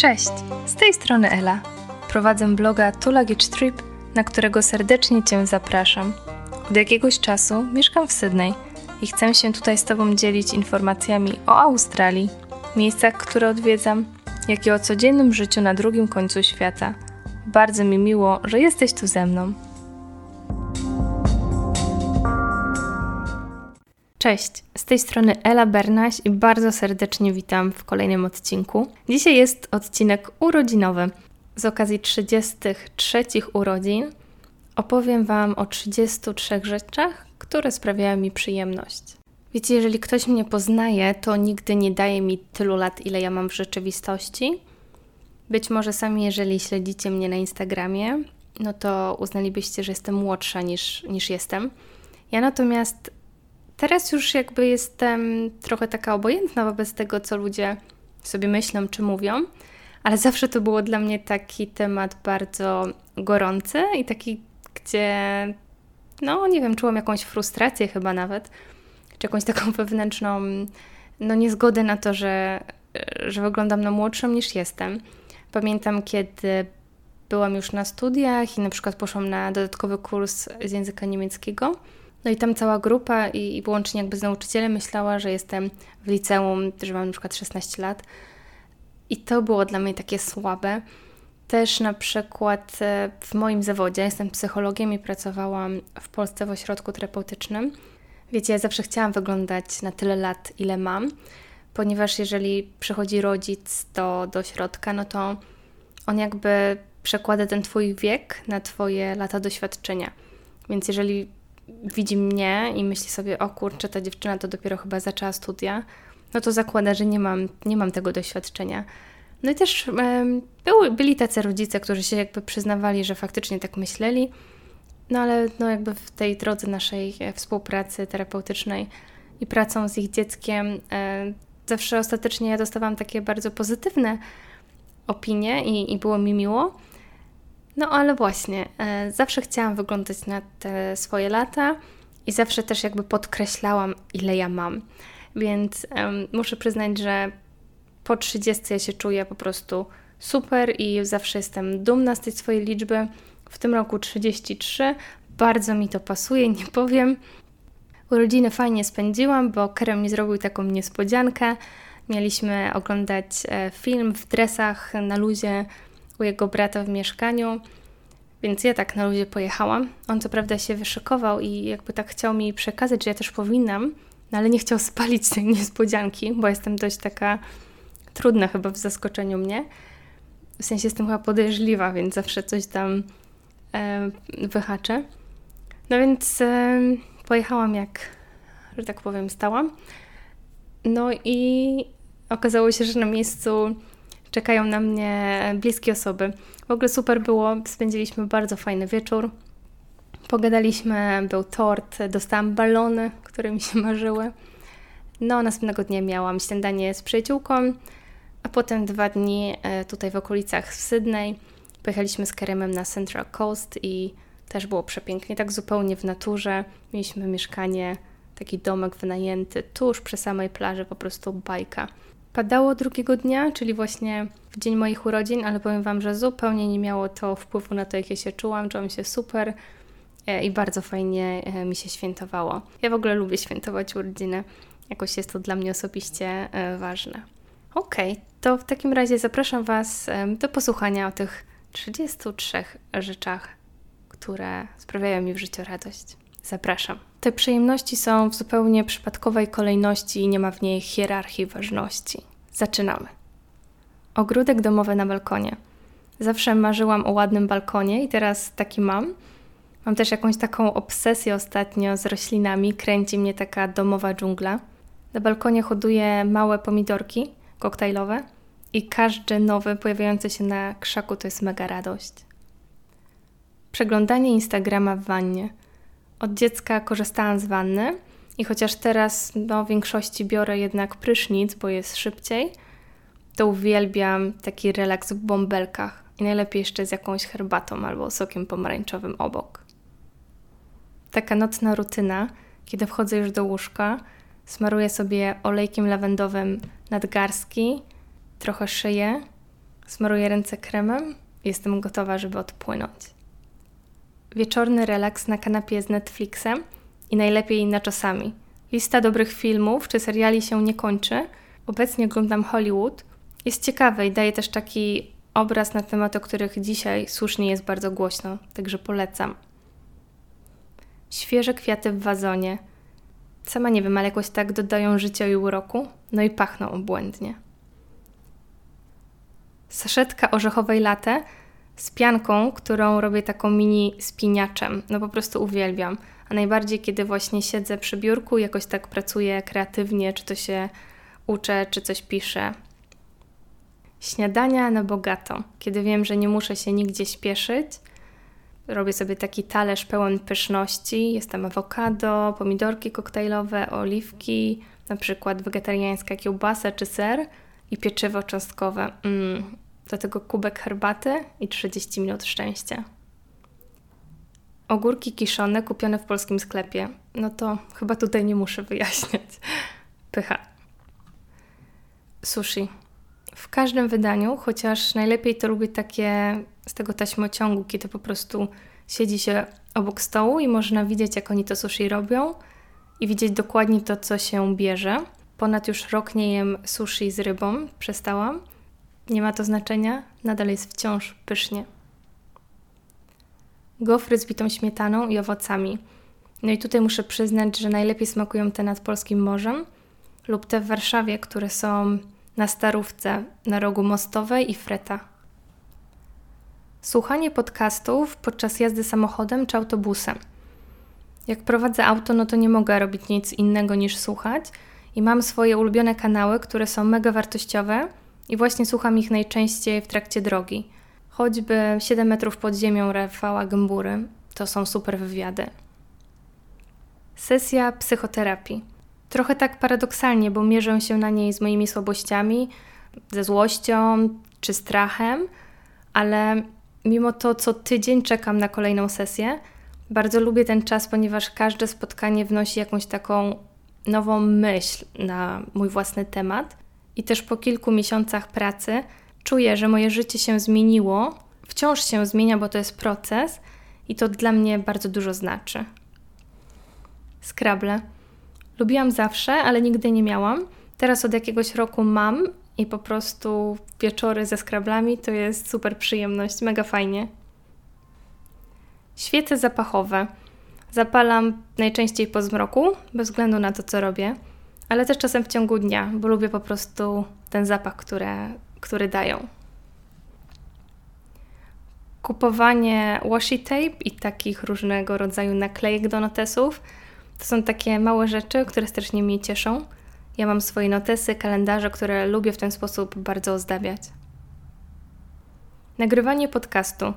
Cześć, z tej strony Ela. Prowadzę bloga Two Luggage Trip, na którego serdecznie Cię zapraszam. Od jakiegoś czasu mieszkam w Sydney i chcę się tutaj z Tobą dzielić informacjami o Australii, miejscach, które odwiedzam, jak i o codziennym życiu na drugim końcu świata. Bardzo mi miło, że jesteś tu ze mną. Cześć, z tej strony Ela Bernaś i bardzo serdecznie witam w kolejnym odcinku. Dzisiaj jest odcinek urodzinowy. Z okazji 33 urodzin opowiem Wam o 33 rzeczach, które sprawiają mi przyjemność. Wiecie, jeżeli ktoś mnie poznaje, to nigdy nie daje mi tylu lat, ile ja mam w rzeczywistości. Być może sami, jeżeli śledzicie mnie na Instagramie, no to uznalibyście, że jestem młodsza niż, niż jestem. Ja natomiast Teraz już jakby jestem trochę taka obojętna wobec tego, co ludzie sobie myślą czy mówią, ale zawsze to było dla mnie taki temat bardzo gorący i taki, gdzie, no nie wiem, czułam jakąś frustrację chyba nawet, czy jakąś taką wewnętrzną, no niezgodę na to, że, że wyglądam na młodszą niż jestem. Pamiętam, kiedy byłam już na studiach i na przykład poszłam na dodatkowy kurs z języka niemieckiego no i tam cała grupa i, i łącznie jakby z nauczycielem myślała, że jestem w liceum, że mam na przykład 16 lat. I to było dla mnie takie słabe. Też na przykład e, w moim zawodzie, jestem psychologiem i pracowałam w Polsce w ośrodku terapeutycznym. Wiecie, ja zawsze chciałam wyglądać na tyle lat, ile mam, ponieważ jeżeli przychodzi rodzic do, do ośrodka, no to on jakby przekłada ten Twój wiek na Twoje lata doświadczenia. Więc jeżeli widzi mnie i myśli sobie, o kurczę, ta dziewczyna to dopiero chyba zaczęła studia, no to zakłada, że nie mam, nie mam tego doświadczenia. No i też były, byli tacy rodzice, którzy się jakby przyznawali, że faktycznie tak myśleli, no ale no jakby w tej drodze naszej e, współpracy terapeutycznej i pracą z ich dzieckiem e, zawsze ostatecznie ja dostawałam takie bardzo pozytywne opinie i, i było mi miło. No ale właśnie, e, zawsze chciałam wyglądać na te swoje lata i zawsze też jakby podkreślałam, ile ja mam. Więc muszę przyznać, że po 30 ja się czuję po prostu super i zawsze jestem dumna z tej swojej liczby. W tym roku 33, bardzo mi to pasuje, nie powiem. Urodziny fajnie spędziłam, bo Kerem mi zrobił taką niespodziankę. Mieliśmy oglądać e, film w dresach na luzie u jego brata w mieszkaniu. Więc ja tak na luzie pojechałam. On co prawda się wyszykował i jakby tak chciał mi przekazać, że ja też powinnam, no ale nie chciał spalić tej niespodzianki, bo jestem dość taka trudna chyba w zaskoczeniu mnie. W sensie jestem chyba podejrzliwa, więc zawsze coś tam e, wyhaczę. No więc e, pojechałam jak, że tak powiem, stałam. No i okazało się, że na miejscu czekają na mnie bliskie osoby. W ogóle super było, spędziliśmy bardzo fajny wieczór. Pogadaliśmy, był tort, dostałam balony, które mi się marzyły. No, następnego dnia miałam śniadanie z przyjaciółką, a potem dwa dni e, tutaj w okolicach w Sydney. Pojechaliśmy z Keremem na Central Coast i też było przepięknie, tak zupełnie w naturze. Mieliśmy mieszkanie, taki domek wynajęty tuż przy samej plaży, po prostu bajka. Padało drugiego dnia, czyli właśnie w dzień moich urodzin, ale powiem Wam, że zupełnie nie miało to wpływu na to, jak ja się czułam. Czułam się super e, i bardzo fajnie e, mi się świętowało. Ja w ogóle lubię świętować urodziny. Jakoś jest to dla mnie osobiście e, ważne. Ok, to w takim razie zapraszam Was do posłuchania o tych 33 rzeczach, które sprawiają mi w życiu radość. Zapraszam. Te przyjemności są w zupełnie przypadkowej kolejności i nie ma w niej hierarchii ważności. Zaczynamy. Ogródek domowy na balkonie. Zawsze marzyłam o ładnym balkonie i teraz taki mam. Mam też jakąś taką obsesję ostatnio z roślinami, kręci mnie taka domowa dżungla. Na balkonie hoduję małe pomidorki koktajlowe i każdy nowy pojawiający się na krzaku to jest mega radość. Przeglądanie Instagrama w wannie – od dziecka korzystałam z wanny i chociaż teraz no, w większości biorę jednak prysznic, bo jest szybciej, to uwielbiam taki relaks w bąbelkach i najlepiej jeszcze z jakąś herbatą albo sokiem pomarańczowym obok. Taka nocna rutyna, kiedy wchodzę już do łóżka, smaruję sobie olejkiem lawendowym nadgarstki, trochę szyję, Smaruję ręce kremem i jestem gotowa, żeby odpłynąć. Wieczorny relaks na kanapie z Netflixem i najlepiej na czasami. Lista dobrych filmów czy seriali się nie kończy. Obecnie oglądam Hollywood. Jest ciekawe i daje też taki obraz na temat, o których dzisiaj słusznie jest bardzo głośno, także polecam. Świeże kwiaty w wazonie. Sama nie wiem, ale jakoś tak dodają życia i uroku, no i pachną obłędnie. Saszetka orzechowej latte z pianką, którą robię taką mini spiniaczem. No po prostu uwielbiam. A najbardziej, kiedy właśnie siedzę przy biurku jakoś tak pracuję kreatywnie, czy to się uczę, czy coś piszę. Śniadania na bogato, kiedy wiem, że nie muszę się nigdzie śpieszyć. Robię sobie taki talerz pełen pyszności. Jest tam awokado, pomidorki koktajlowe, oliwki, na przykład wegetariańska kiełbasa czy ser i pieczywo cząstkowe. Mm. Do tego kubek herbaty i 30 minut szczęścia. Ogórki kiszone kupione w polskim sklepie. No to chyba tutaj nie muszę wyjaśniać. Pycha. Sushi w każdym wydaniu, chociaż najlepiej to lubię takie z tego taśmociągu, kiedy po prostu siedzi się obok stołu i można widzieć, jak oni to sushi robią i widzieć dokładnie to, co się bierze. Ponad już rok nie jem sushi z rybą, przestałam. Nie ma to znaczenia, nadal jest wciąż pysznie. Gofry z bitą śmietaną i owocami. No i tutaj muszę przyznać, że najlepiej smakują te nad polskim morzem lub te w Warszawie, które są na Starówce, na rogu Mostowej i Freta. Słuchanie podcastów podczas jazdy samochodem czy autobusem. Jak prowadzę auto, no to nie mogę robić nic innego niż słuchać i mam swoje ulubione kanały, które są mega wartościowe i właśnie słucham ich najczęściej w trakcie drogi. Choćby 7 metrów pod ziemią Rafała Gębury, to są super wywiady. Sesja psychoterapii. Trochę tak paradoksalnie, bo mierzę się na niej z moimi słabościami, ze złością czy strachem, ale mimo to co tydzień czekam na kolejną sesję. Bardzo lubię ten czas, ponieważ każde spotkanie wnosi jakąś taką nową myśl na mój własny temat. I też po kilku miesiącach pracy czuję, że moje życie się zmieniło. Wciąż się zmienia, bo to jest proces i to dla mnie bardzo dużo znaczy. Scrabble. Lubiłam zawsze, ale nigdy nie miałam. Teraz od jakiegoś roku mam i po prostu wieczory ze skrablami to jest super przyjemność, mega fajnie. Świece zapachowe. Zapalam najczęściej po zmroku, bez względu na to, co robię, ale też czasem w ciągu dnia, bo lubię po prostu ten zapach, które, który dają. Kupowanie washi tape i takich różnego rodzaju naklejek do notesów to są takie małe rzeczy, które strasznie mnie cieszą. Ja mam swoje notesy, kalendarze, które lubię w ten sposób bardzo ozdabiać. Nagrywanie podcastu.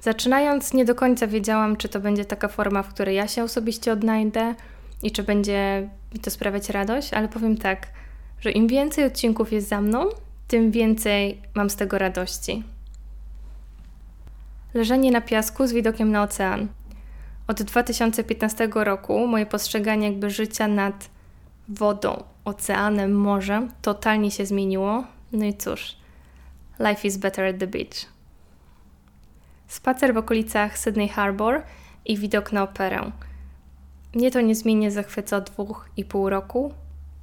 Zaczynając, nie do końca wiedziałam, czy to będzie taka forma, w której ja się osobiście odnajdę i czy będzie mi to sprawiać radość, ale powiem tak, że im więcej odcinków jest za mną, tym więcej mam z tego radości. Leżenie na piasku z widokiem na ocean. Od 2015 roku moje postrzeganie jakby życia nad wodą, oceanem, morzem totalnie się zmieniło. No i cóż, life is better at the beach. Spacer w okolicach Sydney Harbor i widok na operę. Mnie to niezmiennie zachwyca od dwóch i pół roku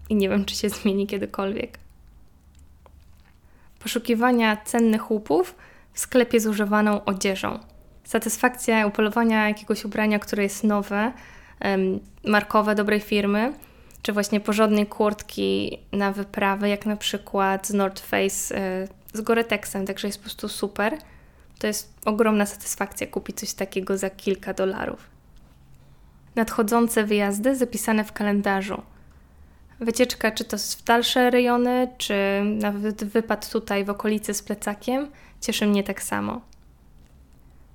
i nie wiem, czy się zmieni kiedykolwiek. Poszukiwania cennych łupów w sklepie z używaną odzieżą – satysfakcja upolowania jakiegoś ubrania, które jest nowe, markowe, dobrej firmy, czy właśnie porządnej kurtki na wyprawy, jak na przykład z North Face e, z Gore-Texem, także jest po prostu super. To jest ogromna satysfakcja kupić coś takiego za kilka dolarów. Nadchodzące wyjazdy zapisane w kalendarzu. Wycieczka, czy to w dalsze rejony, czy nawet wypad tutaj w okolicy z plecakiem, cieszy mnie tak samo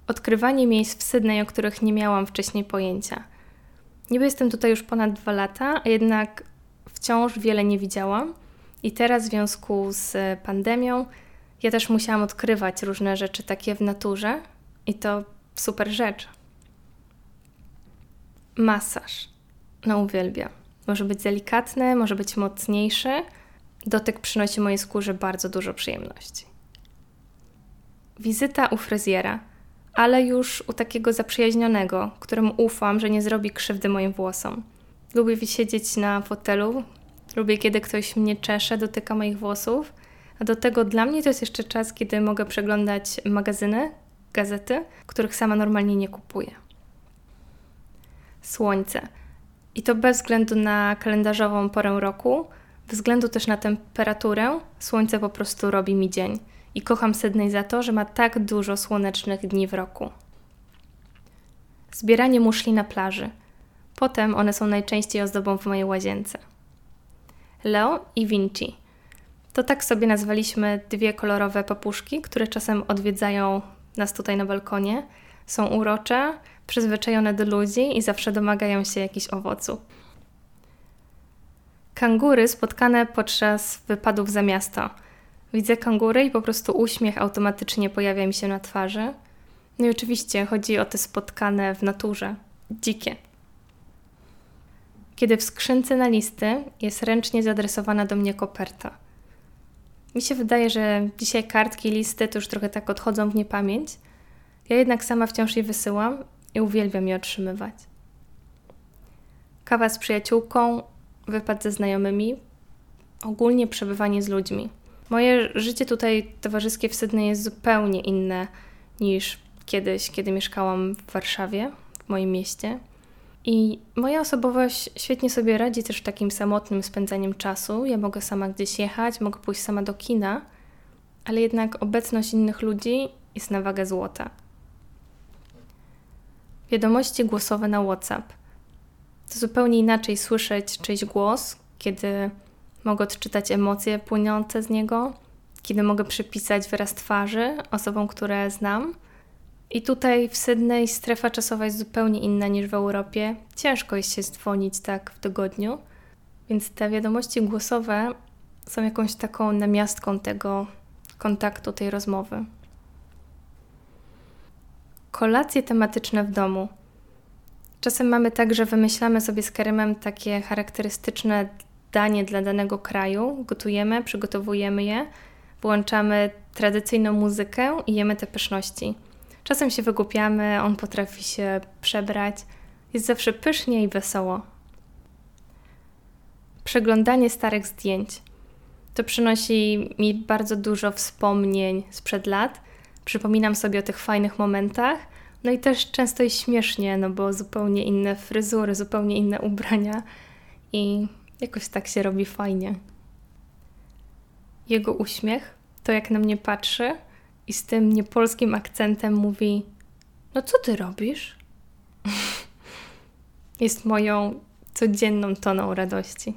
odkrywanie miejsc w Sydney, o których nie miałam wcześniej pojęcia. Niby jestem tutaj już ponad dwa lata, a jednak wciąż wiele nie widziałam. I teraz w związku z pandemią ja też musiałam odkrywać różne rzeczy takie w naturze i to super rzecz. Masaż. No uwielbiam. Może być delikatny, może być mocniejszy. Dotyk przynosi mojej skórze bardzo dużo przyjemności. wizyta u fryzjera, ale już u takiego zaprzyjaźnionego, któremu ufam, że nie zrobi krzywdy moim włosom. Lubię wysiedzieć na fotelu, lubię kiedy ktoś mnie czesze, dotyka moich włosów, a do tego dla mnie to jest jeszcze czas, kiedy mogę przeglądać magazyny, gazety, których sama normalnie nie kupuję. Słońce. I to bez względu na kalendarzową porę roku, względu też na temperaturę, słońce po prostu robi mi dzień. I kocham Sydney za to, że ma tak dużo słonecznych dni w roku. Zbieranie muszli na plaży. Potem one są najczęściej ozdobą w mojej łazience. Leo i Vinci. To tak sobie nazwaliśmy dwie kolorowe papuszki, które czasem odwiedzają nas tutaj na balkonie. Są urocze, przyzwyczajone do ludzi i zawsze domagają się jakichś owoców. Kangury spotkane podczas wypadów za miasto. Widzę kangury i po prostu uśmiech automatycznie pojawia mi się na twarzy. No i oczywiście chodzi o te spotkane w naturze, dzikie. Kiedy w skrzynce na listy jest ręcznie zaadresowana do mnie koperta. Mi się wydaje, że dzisiaj kartki, listy to już trochę tak odchodzą w niepamięć. Ja jednak sama wciąż je wysyłam i uwielbiam je otrzymywać. Kawa z przyjaciółką, wypad ze znajomymi, ogólnie przebywanie z ludźmi. Moje życie tutaj towarzyskie w Sydney jest zupełnie inne niż kiedyś, kiedy mieszkałam w Warszawie, w moim mieście. I moja osobowość świetnie sobie radzi też takim samotnym spędzaniem czasu. Ja mogę sama gdzieś jechać, mogę pójść sama do kina, ale jednak obecność innych ludzi jest na wagę złota. Wiadomości głosowe na WhatsApp. To zupełnie inaczej słyszeć czyjś głos, kiedy mogę odczytać emocje płynące z niego, kiedy mogę przypisać wyraz twarzy osobom, które znam. I tutaj w Sydney strefa czasowa jest zupełnie inna niż w Europie. Ciężko jest się dzwonić tak w tygodniu, więc te wiadomości głosowe są jakąś taką namiastką tego kontaktu, tej rozmowy. Kolacje tematyczne w domu. Czasem mamy tak, że wymyślamy sobie z Keremem takie charakterystyczne danie dla danego kraju, gotujemy, przygotowujemy je, włączamy tradycyjną muzykę i jemy te pyszności. Czasem się wygłupiamy, on potrafi się przebrać. Jest zawsze pysznie i wesoło. Przeglądanie starych zdjęć. To przynosi mi bardzo dużo wspomnień sprzed lat. Przypominam sobie o tych fajnych momentach. No i też często jest śmiesznie, no bo zupełnie inne fryzury, zupełnie inne ubrania i Jakoś tak się robi fajnie. Jego uśmiech, to jak na mnie patrzy i z tym niepolskim akcentem mówi: No co ty robisz? Jest moją codzienną toną radości.